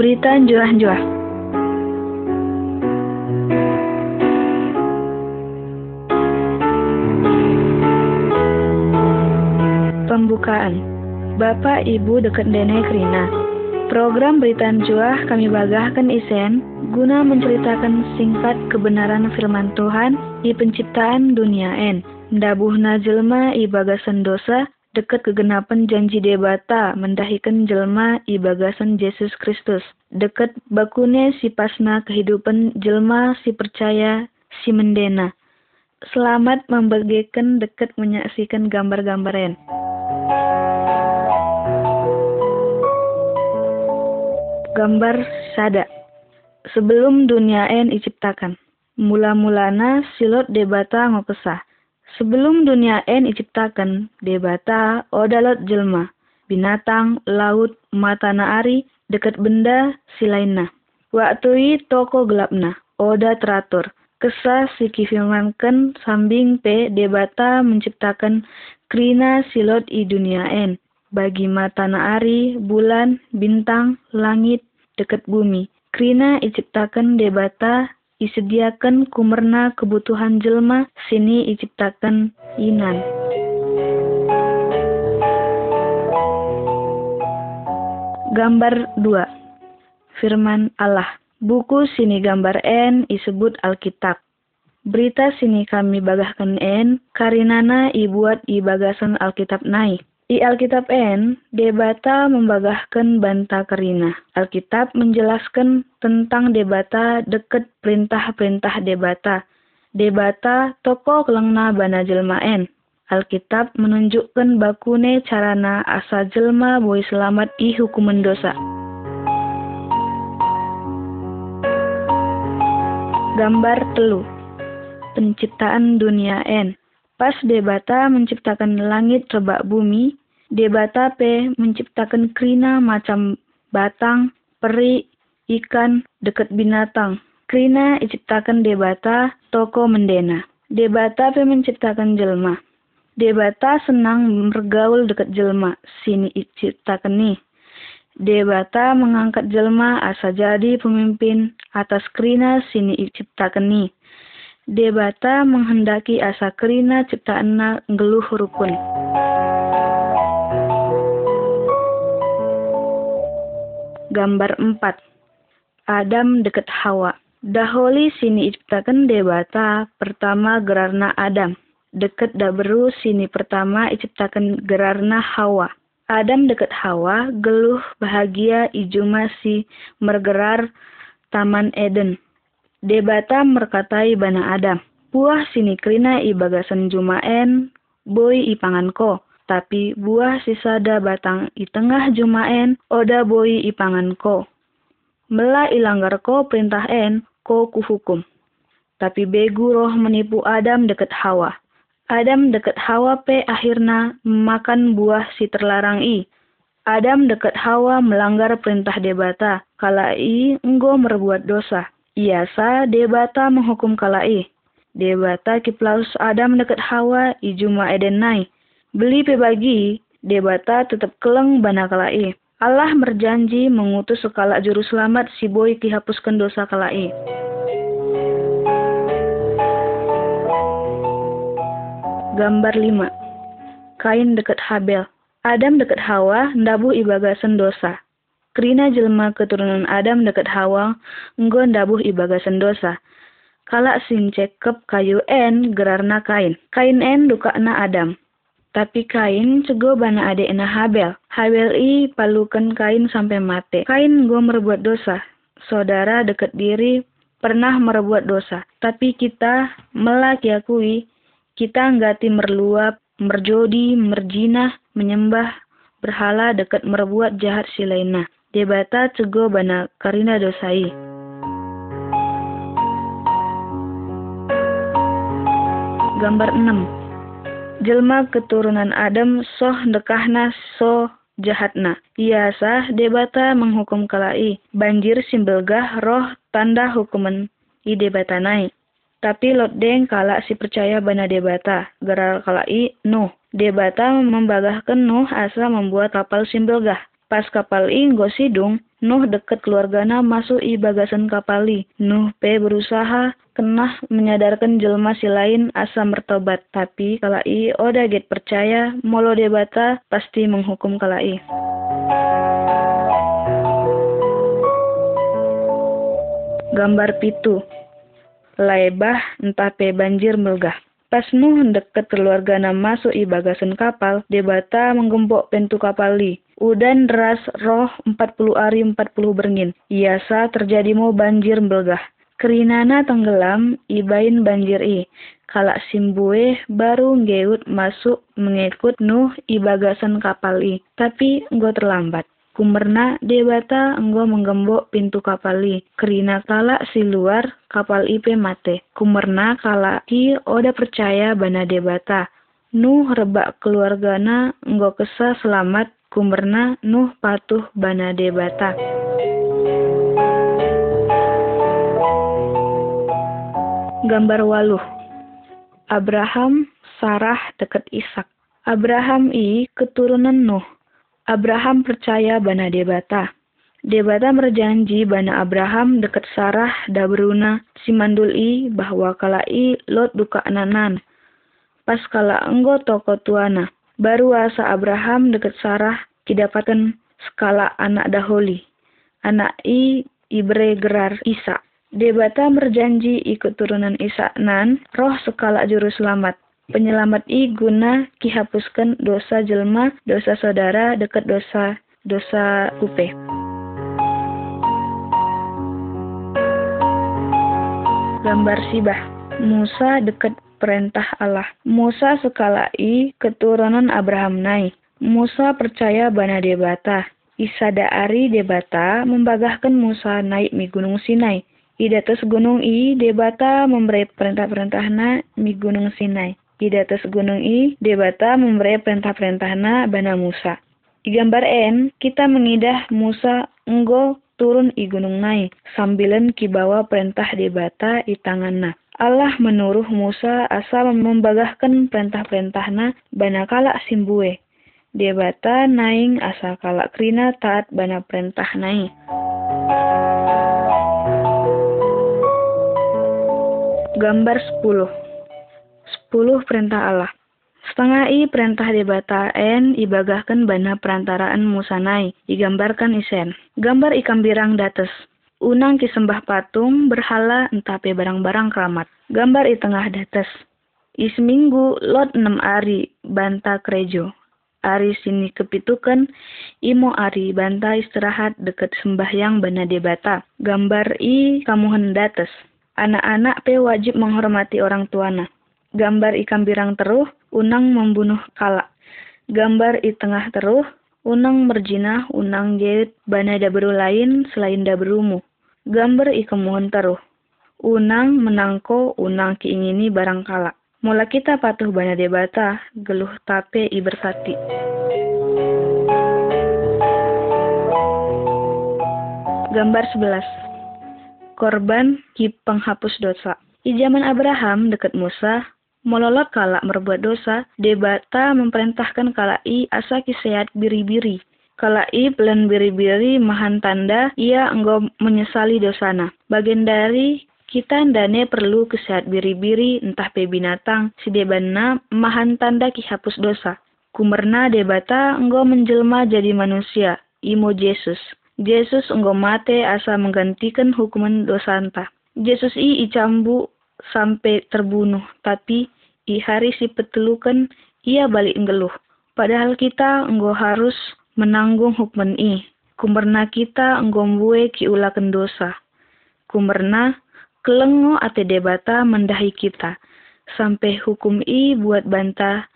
Berita juah-juah. Pembukaan Bapak Ibu dekat Dene Krina Program Berita Juah kami bagahkan isen guna menceritakan singkat kebenaran firman Tuhan di penciptaan dunia en. Dabuhna jelma i bagasan dosa deket kegenapan janji debata mendahikan jelma i bagasan Yesus Kristus. Deket bakune si pasna kehidupan jelma si percaya si mendena. Selamat membagikan deket menyaksikan gambar-gambaran. Gambar sada. Sebelum dunia en diciptakan. Mula-mulana silot debata ngopesah Sebelum dunia en diciptakan, debata odalot jelma, binatang, laut, mata naari, dekat benda, silainna. Waktu toko gelapna, oda teratur. Kesah si kifirmankan sambing pe debata menciptakan krina silot i dunia en. Bagi mata naari, bulan, bintang, langit, dekat bumi. Krina diciptakan debata isediakan kumerna kebutuhan jelma sini iciptakan inan. Gambar 2 Firman Allah Buku sini gambar N disebut Alkitab. Berita sini kami bagahkan N, karinana ibuat i bagasan Alkitab naik. Di Alkitab N, debata membagahkan banta kerina. Alkitab menjelaskan tentang debata deket perintah-perintah debata. Debata toko kelengna bana jelma N. Alkitab menunjukkan bakune carana asa jelma boy selamat i hukuman dosa. Gambar telu Penciptaan dunia N Pas debata menciptakan langit rebak bumi, Debata P menciptakan krina macam batang, peri, ikan, dekat binatang. Krina diciptakan debata, toko mendena. Debata P menciptakan jelma. Debata senang bergaul dekat jelma, sini diciptakan nih. Debata mengangkat jelma asa jadi pemimpin atas krina sini diciptakan nih. Debata menghendaki asa krina ciptaan geluh rukun. Gambar 4. Adam dekat Hawa. Daholi sini iciptakan debata pertama gerarna Adam. Deket daberu sini pertama iciptakan gerarna Hawa. Adam dekat Hawa geluh bahagia iju masih mergerar Taman Eden. Debata merkatai bana Adam. Puah sini krina i bagasan jumaen, boy i panganko tapi buah sisada batang i tengah jumaen oda boi i pangan ko. Mela ilanggar ko perintah en ko kuhukum. Tapi begu roh menipu Adam deket Hawa. Adam deket Hawa pe akhirna makan buah si terlarang i. Adam deket Hawa melanggar perintah debata. Kala i enggo merbuat dosa. Iasa debata menghukum kala i. Debata kiplaus Adam deket Hawa i juma eden nai Beli pebagi, debata tetap keleng bana kalai. Allah berjanji mengutus sekala juru selamat si boy dihapuskan dosa kalai. Gambar 5 Kain dekat Habel Adam dekat Hawa, ndabu ibagasan dosa. Krina jelma keturunan Adam dekat Hawa, enggo ndabuh ibagasan dosa. Kala sing cekep kayu en gerarna kain. Kain en dukakna Adam. Tapi Kain cego bana ade ena Habel. I palukan Kain sampai mate. Kain gue merbuat dosa. Saudara dekat diri pernah merbuat dosa. Tapi kita melaki akui kita nggati merluap, merjodi, merjinah, menyembah, berhala dekat merbuat jahat si lainnya. Debata cego bana karina dosai. Gambar 6 jelma keturunan Adam soh dekahna so jahatna. Iasa debata menghukum kalai. Banjir simbelgah roh tanda hukuman i debatanai. Tapi lodeng kala si percaya bana debata. Gerar kalai Nuh. Debata membagahkan Nuh asa membuat kapal simbelgah. Pas kapal i nggo sidung, Nuh deket keluargana masuk i bagasan kapal i. Nuh pe berusaha kena menyadarkan jelma si lain asa mertobat. Tapi kala i oda get percaya molo debata pasti menghukum kala i. Gambar pitu. Laebah entah pe banjir melgah. Pas Nuh deket keluargana masuk i bagasan kapal, debata menggembok pintu kapal li. Udan deras roh 40 hari 40 berngin. Iasa terjadi mau banjir belgah. Kerinana tenggelam, ibain banjir i. Kalak simbue baru ngeut masuk mengikut Nuh ibagasan kapal i. Tapi enggo terlambat. Kumerna debata enggo menggembok pintu kapal i. Kerina kalak si luar kapal ipe mate. Kumerna kalak i oda percaya bana debata. Nuh rebak keluargana enggo kesa selamat Kumerna Nuh patuh bana debata. Gambar waluh Abraham, Sarah deket Ishak. Abraham i keturunan Nuh. Abraham percaya bana debata. Debata berjanji bana Abraham deket Sarah da beruna si mandul i bahwa kala i lot duka ananan. Pas kala enggo toko tuana Baru asa Abraham deket Sarah kidapatan skala anak daholi. Anak i ibre gerar Isa. Debata berjanji ikut turunan Isa nan roh skala juru selamat. Penyelamat i guna kihapuskan dosa jelma, dosa saudara deket dosa dosa upe. Gambar sibah. Musa deket perintah Allah. Musa sekalai keturunan Abraham nai. Musa percaya bana debata. Isada ari debata membagahkan Musa naik mi gunung Sinai. Idatus gunung i debata memberi perintah-perintahna mi gunung Sinai. Idatus gunung i debata memberi perintah-perintahna bana Musa. Di gambar N, kita mengidah Musa enggo turun i gunung nai, sambilan kibawa perintah debata i tanganna. Allah menuruh Musa asal membagahkan perintah-perintahna bana kalak simbue. Debata naing asal kalak krina taat bana perintah naing. Gambar 10 10 perintah Allah Setengah i perintah debata en ibagahkan bana perantaraan Musa nai, digambarkan isen. Gambar ikan birang dates unang kisembah patung berhala entape barang-barang keramat. Gambar i tengah dates. I seminggu lot enam ari banta krejo. Ari sini kepitukan imo ari banta istirahat deket sembahyang bana debata. Gambar i kamu hendates. Anak-anak pe wajib menghormati orang tuana. Gambar ikan birang teruh, unang membunuh kalak. Gambar i tengah teruh, unang merjinah, unang jahit bana dabru lain selain dabrumu gambar ikemuhun taruh. Unang menangko unang kiingini barangkala. Mula kita patuh bana debata, geluh tape ibersati. Gambar 11. Korban ki penghapus dosa. Di zaman Abraham dekat Musa, mololot kala merbuat dosa, debata memerintahkan kala i asa kisehat biri-biri Kalai pelan biri-biri mahan tanda ia engkau menyesali dosana. Bagian dari kita ndane perlu kesehat biri-biri entah pe binatang si debana mahan tanda ki hapus dosa. Kumerna debata engkau menjelma jadi manusia. Imo Yesus. Yesus engkau mate asa menggantikan hukuman dosa entah. Yesus i icambu sampai terbunuh, tapi i hari si petelukan ia balik ngeluh. Padahal kita engkau harus menanggung hukuman i. Kumerna kita enggombue ki ulakan dosa. Kumerna kelengo ate debata mendahi kita. Sampai hukum i buat bantah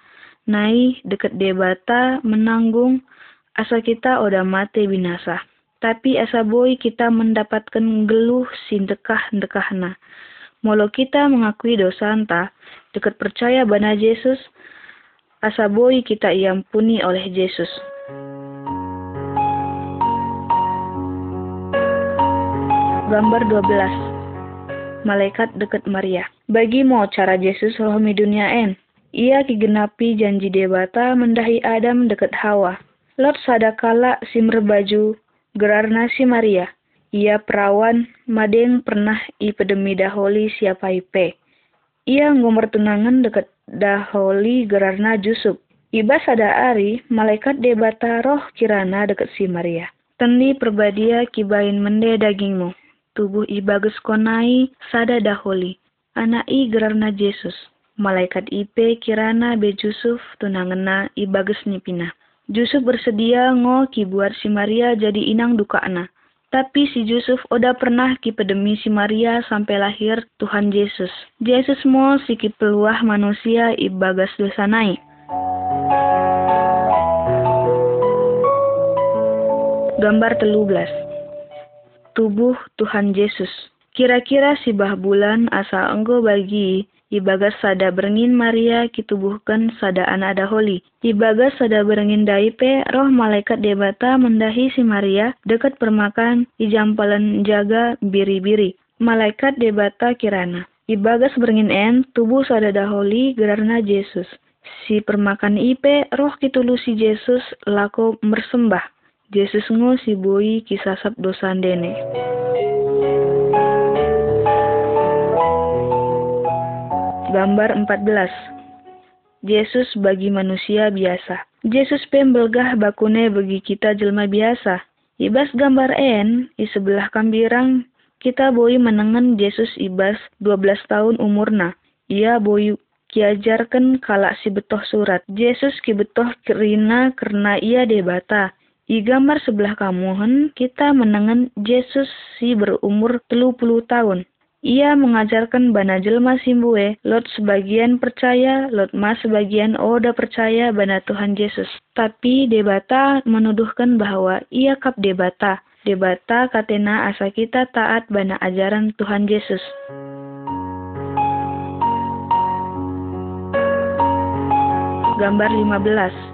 nai deket debata menanggung asa kita oda mate binasa. Tapi asa boy kita mendapatkan geluh dekah-dekahna. Molo kita mengakui dosa anta, dekat percaya bana Yesus, asa boy kita iampuni oleh Yesus. Gambar 12 Malaikat dekat Maria Bagi mau cara Yesus rohmi dunia en Ia kigenapi janji debata mendahi Adam dekat Hawa Lot sadakala si merbaju gerarna si Maria. Ia perawan madeng pernah i pedemi daholi siapa ipe. Ia ngomor tunangan deket daholi gerarna Jusuf. Iba sada ari, malaikat debata roh kirana deket si Maria. Tendi perbadia kibain mende dagingmu. Tubuh ibagus konai sada daholi. Anak i gerarna Yesus. Malaikat ipe kirana be Jusuf tunangena ibagus nipina. Jusuf bersedia ngo ki buat si Maria jadi inang dukana. Tapi si Yusuf udah pernah ki pedemi si Maria sampai lahir Tuhan Yesus. Yesus mau si ki peluah manusia ibagas dosa naik. Gambar belas. Tubuh Tuhan Yesus. Kira-kira si bah bulan asal enggo bagi Ibagas sada berengin Maria kitubuhkan sada anak daholi. Ibagas sada berengin daipe roh malaikat debata mendahi si Maria dekat permakan ijampalan jaga biri-biri. Malaikat debata kirana. Ibagas berengin en tubuh sada daholi gerarna Yesus. Si permakan ipe roh kitulu si Yesus lako mersembah. Yesus ngo si boi kisasap dosa dene. Gambar 14 Yesus bagi manusia biasa. Yesus pembelgah bakune bagi kita jelma biasa. Ibas gambar N, di sebelah kambirang, kita boi menengen Yesus ibas 12 tahun umurna. Ia boi kiajarkan kalak si betoh surat. Yesus ki betoh kerina karena ia debata. I gambar sebelah kamuhen kita menengen Yesus si berumur 30 tahun. Ia mengajarkan bana jelma simbue, Lot sebagian percaya, Lot mas sebagian oda percaya bana Tuhan Yesus. Tapi debata menuduhkan bahwa ia kap debata. Debata katena asa kita taat bana ajaran Tuhan Yesus. Gambar 15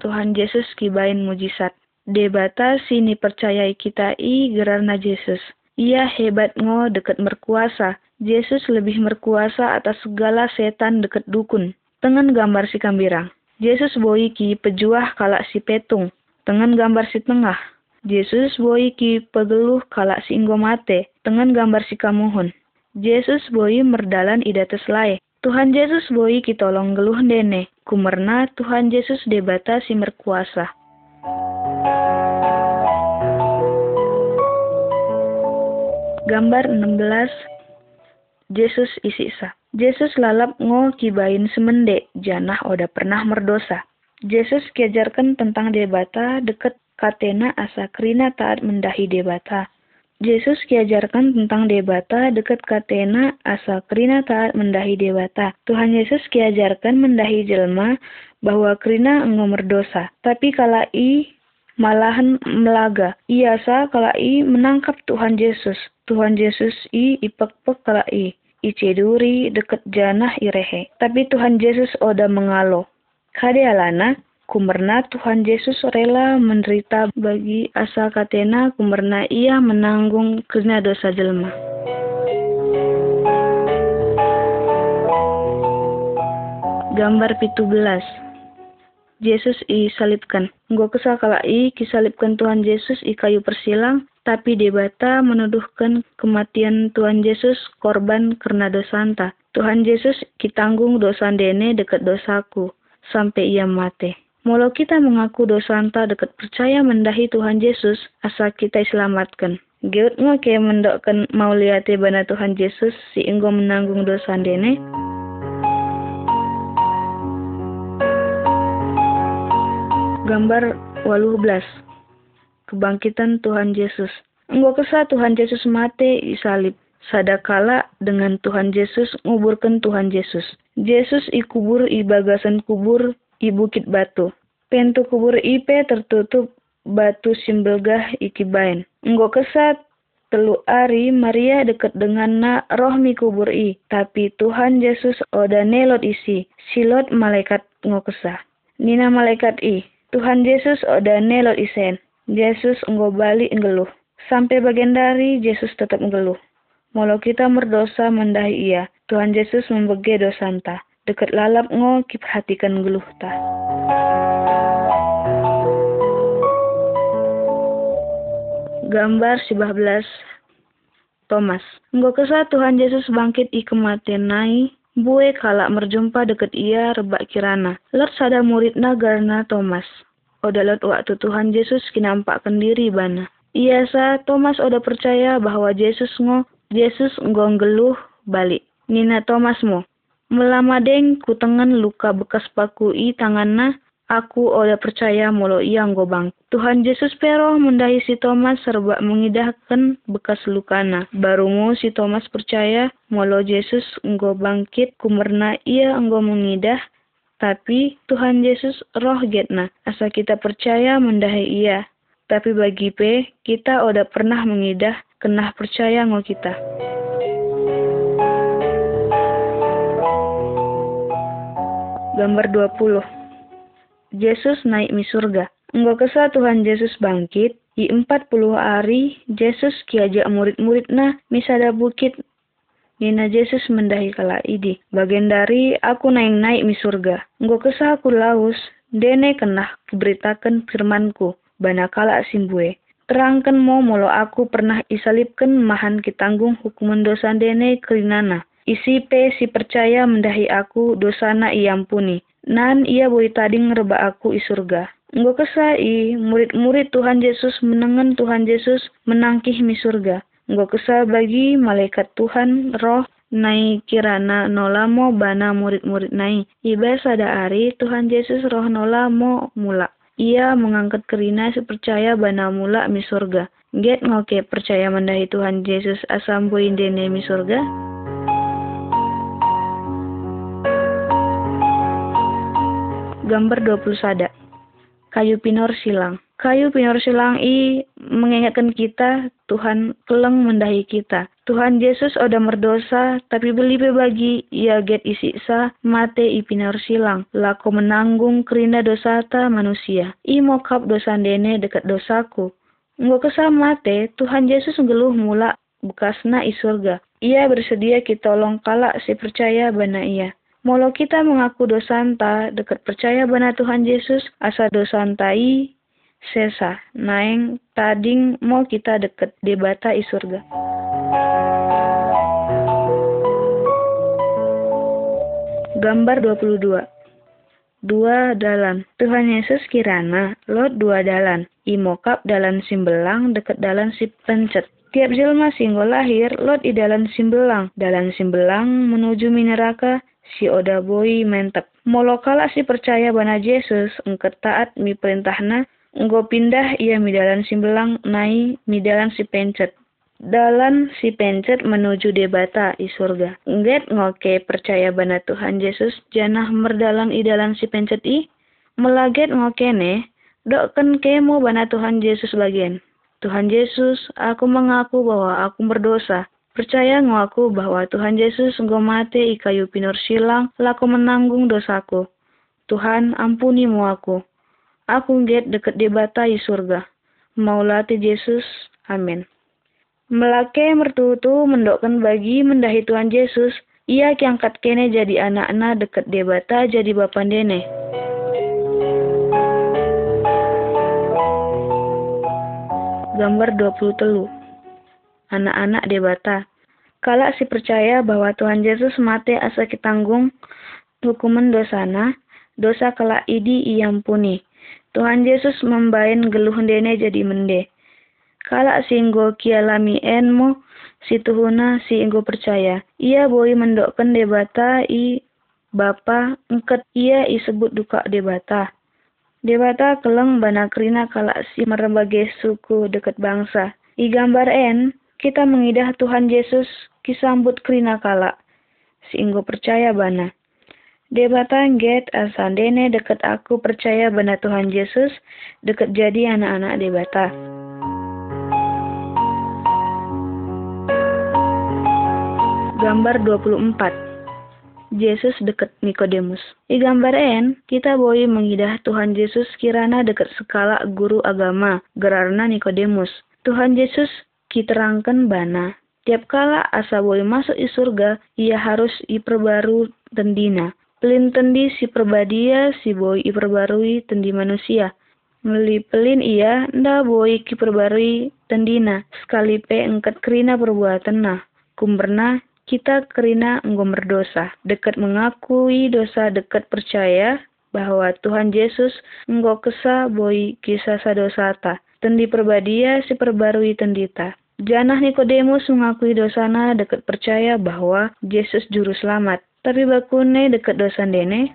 Tuhan Yesus kibain mujizat. Debata sini percayai kita i gerarna Yesus ia hebat ngo deket merkuasa. Yesus lebih merkuasa atas segala setan deket dukun. Tengen gambar si kambirang. Yesus boiki pejuah kalak si petung. Tengen gambar si tengah. Yesus boiki pegeluh kalak si inggomate. Tengen gambar si kamuhun. Yesus boi merdalan idates lae. Tuhan Yesus boi kitolong geluh dene. Kumerna Tuhan Yesus debata si merkuasa. Gambar 16 Yesus isi isa. Yesus lalap ngo kibain semende, janah oda pernah merdosa. Yesus kiajarkan tentang debata deket katena asa krina taat mendahi debata. Yesus kiajarkan tentang debata deket katena asa krina taat mendahi debata. Tuhan Yesus kiajarkan mendahi jelma bahwa krina enggo merdosa. Tapi kala i malahan melaga. Iasa kala i menangkap Tuhan Yesus. Tuhan Yesus i ipek-pek kala i. Iceduri deket janah irehe. Tapi Tuhan Yesus oda mengalo. Kade alana, kumerna Tuhan Yesus rela menderita bagi asa katena kumerna ia menanggung kena dosa jelma. Gambar pitu belas. Yesus i salibkan. Gua kesal kala i kisalibkan Tuhan Yesus i kayu persilang tapi debata menuduhkan kematian Tuhan Yesus korban karena dosanta. Tuhan Yesus kitanggung dosa dene dekat dosaku sampai ia mati. Molo kita mengaku dosanta dekat percaya mendahi Tuhan Yesus, asal kita selamatkan. Geut ngo ke mendokkan mau liate bana Tuhan Yesus si enggo menanggung dosa dene. Gambar waluh belas kebangkitan Tuhan Yesus. Engkau kesah Tuhan Yesus mati di salib. Sadakala dengan Tuhan Yesus nguburkan Tuhan Yesus. Yesus ikubur i bagasan kubur i bukit batu. Pintu kubur ipe tertutup batu simbelgah ikibain. Engkau kesat telu ari Maria dekat dengan na roh mi kubur i. Tapi Tuhan Yesus oda nelot isi. Silot malaikat ngokesah. Nina malaikat i. Tuhan Yesus oda nelot isen. Yesus engkau balik ngeluh. Sampai bagian dari Yesus tetap ngeluh. Molo kita merdosa mendahi ia, Tuhan Yesus membege dosanta dekat lalap ngol kiperhatikan geluh ta. Gambar 11 Thomas Engkau kesah Tuhan Yesus bangkit i kematian nai Bue kalak merjumpa deket ia rebak kirana. Lord sada murid Nagarna Thomas. Oda lot waktu Tuhan Yesus kinampak kendiri bana. Ia sa Thomas oda percaya bahwa Yesus ngo, Yesus ngo geluh balik. Nina Thomas mo, Melamadeng ku tengen luka bekas paku i tanganna Aku oda percaya molo ia bang. Tuhan Yesus pero mendahi si Thomas serba mengidahkan bekas lukana. Barumu si Thomas percaya molo Yesus enggo bangkit kumerna ia enggo mengidah tapi Tuhan Yesus roh getna. Asa kita percaya mendahi ia. Tapi bagi P, kita oda pernah mengidah kena percaya ngo kita. Gambar 20 Yesus naik mi surga. Engkau kesal Tuhan Yesus bangkit, di empat puluh hari Yesus kiajak murid-murid na misada bukit Nina Yesus mendahi kala idi. Bagian dari aku naik-naik mi surga. Engkau kesal aku laus, dene kenah kuberitakan firmanku. Bana kala simbue. Terangkan mo molo aku pernah isalipkan mahan kitanggung hukuman dosa dene kerinana. Isi pe si percaya mendahi aku dosana iampuni nan ia boleh tadi ngereba aku i surga. Enggo kesai, murid-murid Tuhan Yesus menengen Tuhan Yesus menangkih mi surga. Enggo kesal bagi malaikat Tuhan roh nai kirana nolamo bana murid-murid nai. Iba sada ari Tuhan Yesus roh nolamo mula. Ia mengangkat kerina sepercaya bana mula mi surga. Get ngoke percaya mendahi Tuhan Yesus asam dene mi surga? Gambar 20 sada. Kayu pinor silang. Kayu pinor silang i mengingatkan kita Tuhan keleng mendahi kita. Tuhan Yesus oda merdosa, tapi beli bagi ia get isi sa mate i pinor silang. Lako menanggung kerina dosa ta manusia. I mokap dosa dene dekat dosaku. Nggak kesal mate, Tuhan Yesus ngeluh mula bekasna i surga. Ia bersedia kita tolong kalak si percaya bana ia. Molo kita mengaku dosanta dekat percaya bana Tuhan Yesus asa dosantai sesa naeng tading mau kita deket debata i surga. Gambar 22 Dua dalan Tuhan Yesus kirana lot dua dalan imokap dalan simbelang deket dalan si pencet Tiap jelma singgol lahir, lot i dalan simbelang. Dalan simbelang menuju mineraka, si oda boy mentep. Molokala si percaya bana Yesus engket taat mi perintahna enggo pindah ia mi dalan si belang nai mi dalan si pencet. Dalan si pencet menuju debata i surga. Engget ngoke percaya bana Tuhan Yesus janah merdalan dalan si pencet i. Melaget ngokene dokken kemo bana Tuhan Yesus bagian. Tuhan Yesus, aku mengaku bahwa aku berdosa. Percaya ngaku bahwa Tuhan Yesus engkau mati kayu pinur silang, laku menanggung dosaku. Tuhan ampuni mu aku. Aku nget deket di batai surga. Maulati Yesus. Amin. Melake mertutu mendokkan bagi mendahi Tuhan Yesus, ia kiangkat kene jadi anak-anak deket debata jadi bapan dene. Gambar 20 telu anak-anak debata. Kala si percaya bahwa Tuhan Yesus mati asa kitanggung hukuman dosana, dosa kala idi iampuni. Tuhan Yesus membain geluh dene jadi mende. Si inggo kialami enmo, si tuhuna si inggo percaya. Ia boi mendokkan debata i bapa engket ia isebut duka debata. Debata keleng bana krina kala si merembage suku deket bangsa. I gambar en, kita mengidah Tuhan Yesus kisambut krina kala. Singgo percaya bana. Debatan get asandene deket aku percaya bana Tuhan Yesus deket jadi anak-anak debata. Gambar 24 Yesus deket Nikodemus. Di gambar N, kita boleh mengidah Tuhan Yesus kirana deket skala guru agama, gerarna Nikodemus. Tuhan Yesus kiterangkan bana. Tiap kala asa boleh masuk di surga, ia harus iperbaru tendina. Pelin tendi si perbadia si boy iperbarui tendi manusia. Melipelin ia, nda boi ki perbarui tendina, sekali pe engkat kerina perbuatan na. Kumberna, kita kerina enggo berdosa. Dekat mengakui dosa, dekat percaya bahwa Tuhan Yesus enggo kesa boi kisah dosa ta. Tendi perbadia si perbarui tendita. Janah Nikodemus mengakui dosana dekat percaya bahwa Yesus juru selamat. Tapi bakune dekat dosa dene.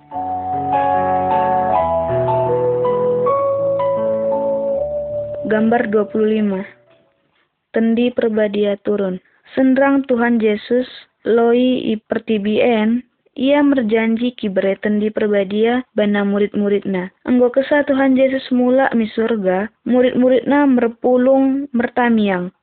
Gambar 25 Tendi perbadia turun. Sendrang Tuhan Yesus loi i pertibien ia merjanji kibere tendi perbadia bana murid-muridna. Anggo kesah Tuhan Yesus mula mi surga, murid-muridna merpulung mertamiang.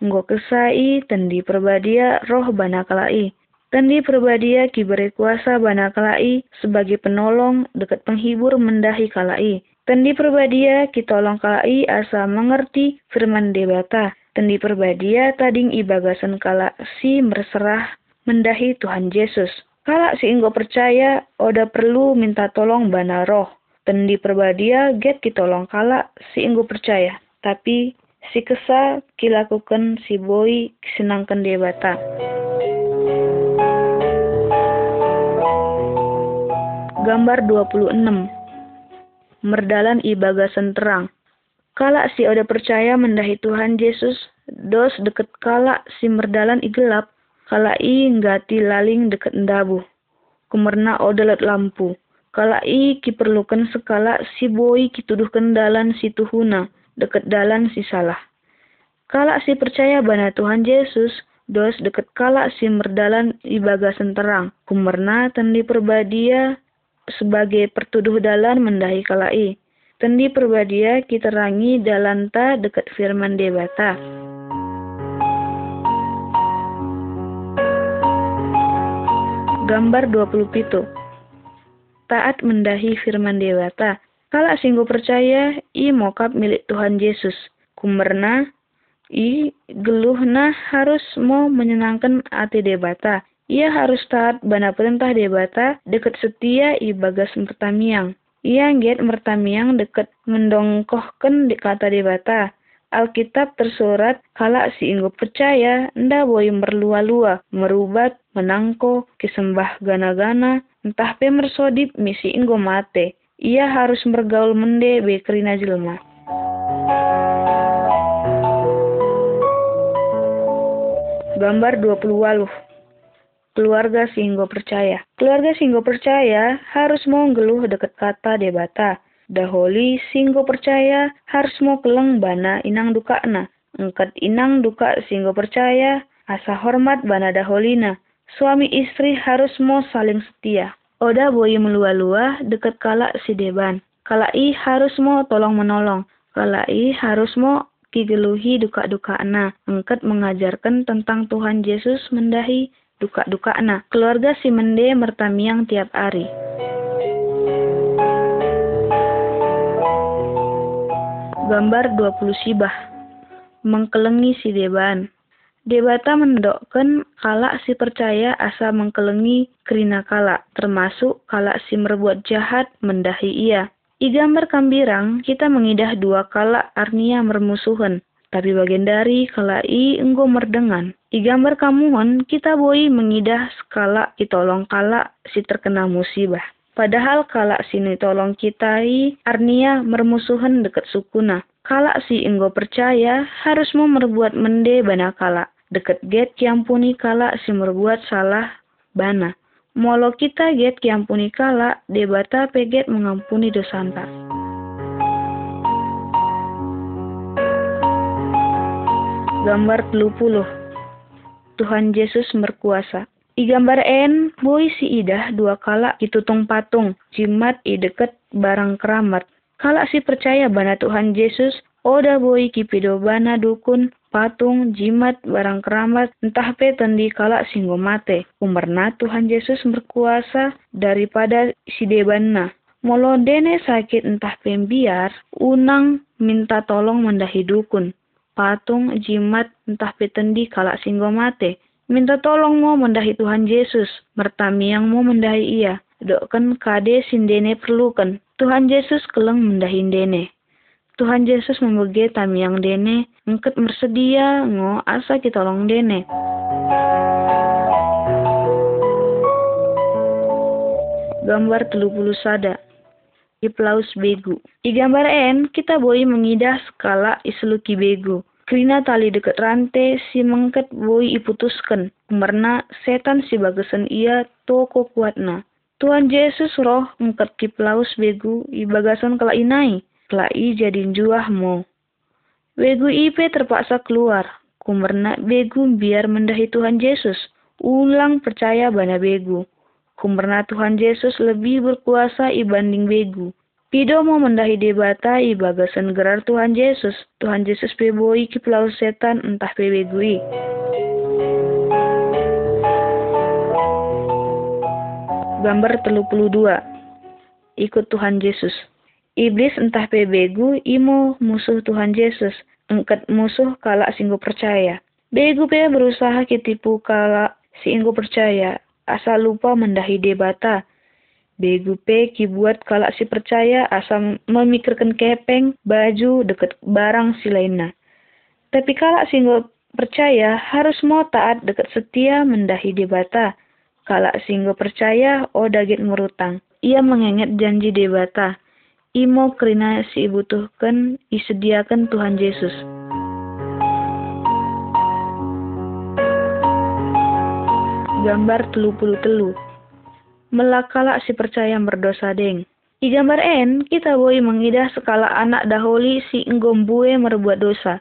Anggo kesai tendi perbadia roh bana kalai. Tendi perbadia kibere kuasa bana kalai sebagai penolong dekat penghibur mendahi kalai. Tendi perbadia kitolong kalai asa mengerti firman debata. Tendi perbadia tading ibagasan kala si berserah mendahi Tuhan Yesus. Kala si inggo percaya oda perlu minta tolong bana roh. Tendi perbadia get kitolong kala si inggo percaya. Tapi si kesa kilakukan si boy senangkan debata. Gambar 26 merdalan ibagasan terang. Kala si oda percaya mendahi Tuhan Yesus, dos deket kala si merdalan igelap, kala i nggati laling deket ndabu. Kumerna odalat lampu. Kala i kiperlukan sekala si boi kituduhkan dalan si tuhuna, deket dalan si salah. Kala si percaya bana Tuhan Yesus, dos deket kala si merdalan ibagasan terang. Kumerna tandi perbadia sebagai pertuduh dalan mendahi kalai. Tendi perbadia kita rangi dalanta dekat firman debata. Gambar 20 pitu. Taat mendahi firman debata. Kala singgu percaya, i mokap milik Tuhan Yesus. Kumerna, i geluhna harus mau menyenangkan hati debata. Ia harus taat bana perintah debata dekat setia i bagas mertamiang. Ia get mertamiang dekat mendongkohkan di kata debata. Alkitab tersurat kala si inggo percaya nda boy merlua-lua, merubat, menangko, kisembah gana-gana, entah pe mersodip misi inggo mate. Ia harus bergaul mende be kerina jelma. Gambar 20 waluh keluarga Singgo percaya. Keluarga Singgo percaya harus mau geluh deket kata debata. Daholi Singgo percaya harus mau keleng bana inang duka na. Engkat inang duka Singgo percaya asa hormat bana daholina. Suami istri harus mau saling setia. Oda boy melua-lua deket kala si deban. Kala i harus mau tolong menolong. Kala i harus mau kigeluhi duka-duka na. Engkat mengajarkan tentang Tuhan Yesus mendahi duka-duka anak. Keluarga si Mende mertamiang tiap hari. Gambar 20 sibah. Mengkelengi si deban. Debata mendokkan kala si percaya asa mengkelengi kerina kala, termasuk kala si merbuat jahat mendahi ia. I gambar kambirang, kita mengidah dua kala arnia mermusuhan, tapi bagian dari kala i enggo merdengan. I gambar kamuhon, kita boi mengidah skala itolong kala si terkena musibah. Padahal kala sini tolong i arnia mermusuhan dekat sukuna. Kala si inggo percaya harus mau merbuat mende bana kala. Deket get kiampuni kala si merbuat salah bana. Molo kita get kiampuni kala, debata peget mengampuni dosanta. Gambar 20 Tuhan Yesus berkuasa. I gambar en, boy si idah dua kala itutung patung, jimat i deket barang keramat. Kala si percaya bana Tuhan Yesus, oda boy kipido bana dukun, patung, jimat, barang keramat, entah pe tendi kala singgo mate. Umarna Tuhan Yesus berkuasa daripada si debanna. Molo dene sakit entah pembiar, unang minta tolong mendahi dukun patung, jimat, entah petendi kalak singgo mate. Minta tolong mau mendahi Tuhan Yesus, mertami yang mau mendahi ia. Dokkan kade sindene perlukan. Tuhan Yesus keleng mendahi dene. Tuhan Yesus membege tamiang dene, engket bersedia ngo asa kita tolong dene. Gambar puluh sada. Iplaus begu. I gambar en, kita boi mengidah skala isluki begu. Krina tali deket rante si mengket boi iputuskan. Karena setan si bagasan ia toko kuatna. Tuhan Yesus roh mengket kiplaus begu i bagasan kala inai i jadi juahmu. Begu ipe terpaksa keluar. Kumerna begu biar mendahi Tuhan Yesus. Ulang percaya bana begu. Kumerna Tuhan Yesus lebih berkuasa ibanding begu. Pido mau mendahi debata i bagasan gerar Tuhan Yesus. Tuhan Yesus peboi ki pelau setan entah pebegui. Gambar telu puluh dua. Ikut Tuhan Yesus. Iblis entah pebegu imo musuh Tuhan Yesus. Engket musuh kalak singgo percaya. Begu pe berusaha kitipu kalak si inggo percaya. Asal lupa mendahi debata. Begu pe ki buat kalak si percaya asal memikirkan kepeng, baju, deket barang si lainnya. Tapi kalak singgo percaya harus mau taat deket setia mendahi debata. Kalak singgo percaya oh dagit merutang. Ia mengenget janji debata imo kerina si butuhkan isediakan Tuhan Yesus. Gambar telu puluh telu. Melakala si percaya berdosa deng. Di gambar N, kita boleh mengidah skala anak daholi si nggombue merbuat dosa.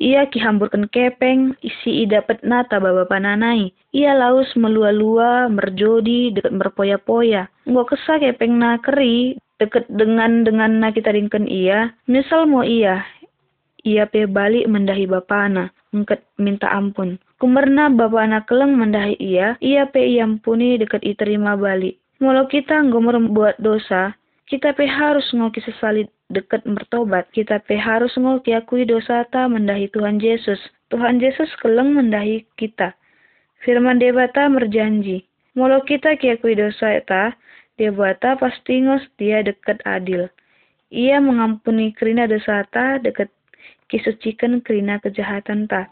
Ia kihamburkan kepeng, isi dapat nata baba pananai. Ia laus melua-lua, merjodi, dekat berpoya-poya. Nggak kesah kepeng na keri, deket dengan dengan na kita ringken iya. Misal mau iya. Ia pe balik mendahi bapana engket minta ampun. Kumerna bapana keleng mendahi iya. Ia pe iampuni deket i terima balik. Walau kita ngomor buat dosa kita pe harus ngoki sesali deket bertobat. Kita pe harus ngoki akui dosa ta mendahi Tuhan Yesus. Tuhan Yesus keleng mendahi kita. Firman debata merjanji Walau kita kiakui dosa ta, buata ngos dia dekat adil. Ia mengampuni kerina dosata dekat kisucikan kerina kejahatan ta.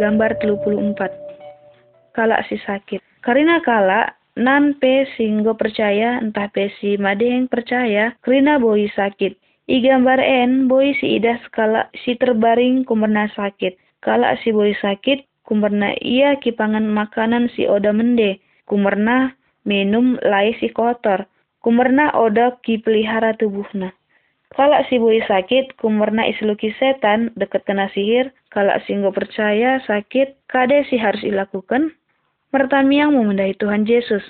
Gambar 34 Kalak si sakit Karina kalak nan pe singgo percaya entah pe si madeng percaya kerina boi sakit. I gambar en boi si idah skala si terbaring kumerna sakit. Kalak si boi sakit Kumerna ia kipangan makanan si oda mende. Kumerna minum lai si kotor. Kumerna oda ki pelihara tubuhna. Kalau si bui sakit, kumerna isluki setan dekat kena sihir. Kalau si nggak percaya sakit, kade si harus dilakukan? Mertamiang mau mendahi Tuhan Yesus.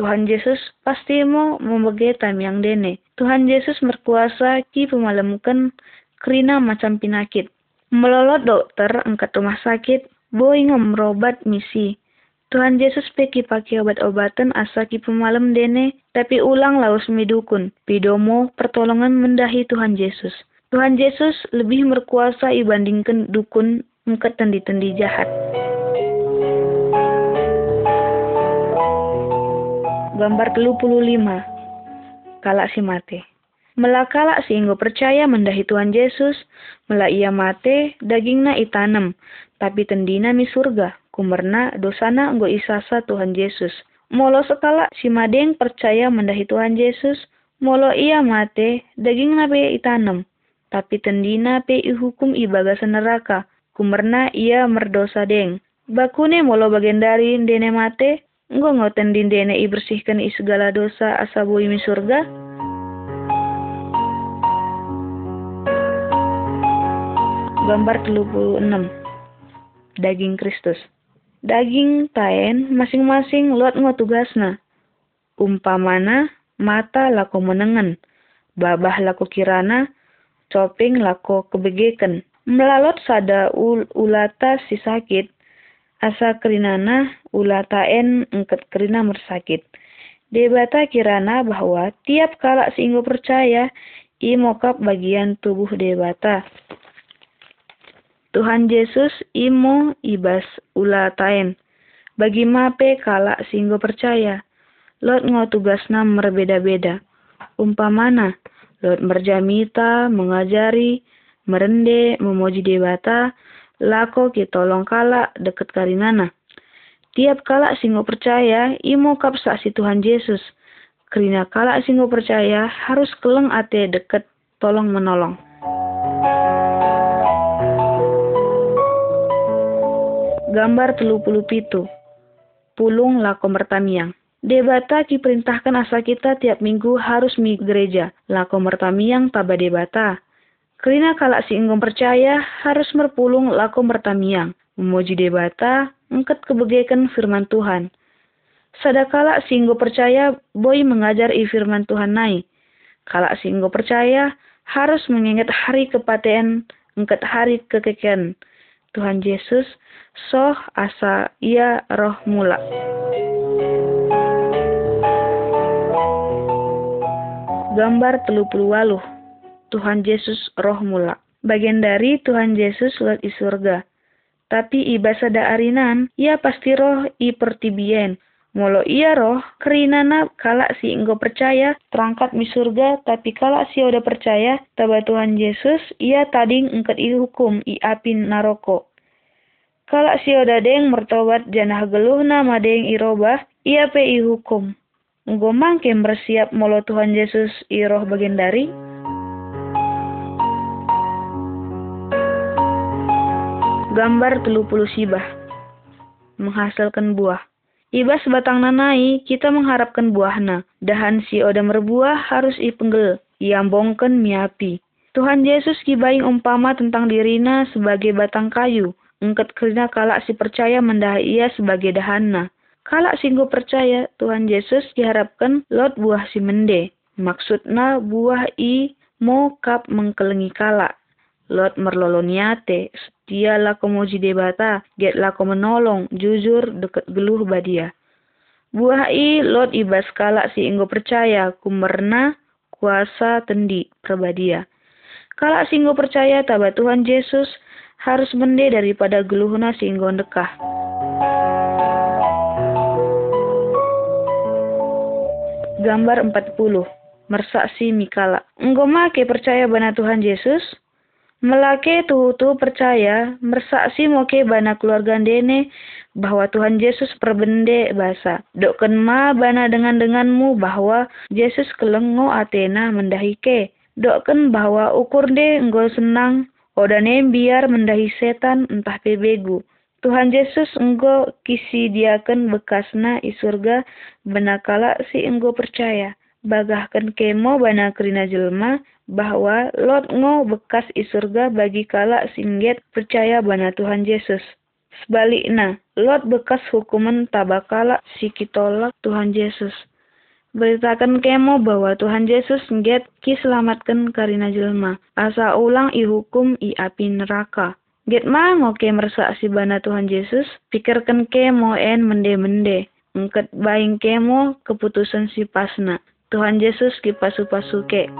Tuhan Yesus pasti mau membagi tamiang dene. Tuhan Yesus berkuasa ki pemalemkan kerina macam penyakit. Melolot dokter angkat rumah sakit, Boy merobat misi. Tuhan Yesus peki pakai obat-obatan asa ki pemalem dene, tapi ulang laus midukun. Pidomo pertolongan mendahi Tuhan Yesus. Tuhan Yesus lebih berkuasa ibandingkan dukun mengket tendi-tendi jahat. Gambar 25 Kalak si mate Melakala si inggo percaya mendahi Tuhan Yesus, mela ia mate, dagingna itanem, tapi tendina mi surga, kumerna dosana nggo isasa Tuhan Yesus. Molo sekala si madeng percaya mendahi Tuhan Yesus, molo ia mate, daging nabe itanam. Tapi tendina pe ihukum ibaga neraka, kumerna ia merdosa deng. Bakune molo bagian dari dene mate, nggo ngoten din dene i segala dosa asabu imi surga, gambar 36 daging Kristus. Daging taen masing-masing lot ngo tugasna. Umpamana mata lako menengen, babah lako kirana, coping lako kebegeken. Melalot sada ul ulata si sakit, asa kerinana ulataen engket kerina mersakit. Debata kirana bahwa tiap kala singgo percaya, i mokap bagian tubuh debata. Tuhan Yesus imo ibas ulatain. Bagi mape kala singgo percaya. lot ngo tugasna merbeda-beda. Umpamana, lot merjamita, mengajari, merende, memuji dewata, lako kita tolong kala deket karinana. Tiap kala singo percaya, imo kap saksi Tuhan Yesus. Kerina kala singo percaya, harus keleng ate deket tolong menolong. Gambar telu puluh pitu. Pulung lako mertamiang. Debata kiperintahkan asa kita tiap minggu harus mi gereja. Lako mertamiang taba debata. Kerina kalak si inggom percaya harus merpulung lako mertamiang. Memuji debata, engket kebegekan firman Tuhan. Sadakala singgo percaya boy mengajar i firman Tuhan nai. Kalak singgo percaya harus mengingat hari kepaten engket hari kekekian. Tuhan Yesus soh asa ia roh mula. Gambar telu waluh. Tuhan Yesus roh mula. Bagian dari Tuhan Yesus lewat i surga. Tapi ibasa da arinan, ia pasti roh i pertibien. Molo ia roh, kerinana kala si enggo percaya, terangkat mi surga, tapi kala si udah percaya, taba Tuhan Yesus, ia tading engket hukum i apin naroko. Kala si udah deng mertobat janah geluhna madeng irobah, ia pe i hukum. Enggo mangke bersiap molo Tuhan Yesus i roh bagian dari. Gambar puluh sibah menghasilkan buah. Ibas batang nanai, kita mengharapkan buahna. Dahan si oda merbuah harus ipenggel, iambongken miapi. Tuhan Yesus kibaing umpama tentang dirina sebagai batang kayu. Engket kerina kalak si percaya mendah ia sebagai dahanna. Kalak singgo percaya, Tuhan Yesus diharapkan lot buah si mende. Maksudna buah i mo kap mengkelengi kalak. Lot merloloniate, setia lako moji debata, get lako menolong, jujur deket geluh badia. Buah i lot ibas kala si inggo percaya, kumerna kuasa tendi perbadia. Kala si inggo percaya taba Tuhan Yesus harus mende daripada geluhna si inggo dekah. Gambar 40 Mersaksi Mikala Enggo make percaya bana Tuhan Yesus? Melake tuhu-tuhu percaya, mersaksi moke bana keluarga dene bahwa Tuhan Yesus perbende basa. Dokken ma bana dengan denganmu bahwa Yesus kelengo Athena mendahike. Dokken bahwa ukur de enggo senang, odane biar mendahi setan entah pebegu. Tuhan Yesus enggo kisi diaken bekasna i surga benakala si enggo percaya. Bagahkan kemo bana kerina jelma bahwa Lot ngo bekas i surga bagi kala singget percaya bana Tuhan Yesus. Sebaliknya, Lot bekas hukuman tabakala si kitolak Tuhan Yesus. Beritakan kemo bahwa Tuhan Yesus nget ki selamatkan karina jelma. Asa ulang i hukum i api neraka. Get ma ngoke si bana Tuhan Yesus, pikirkan kemo en mende-mende. Engket baing kemo keputusan si pasna. Tuhan Yesus ki pasu-pasuke.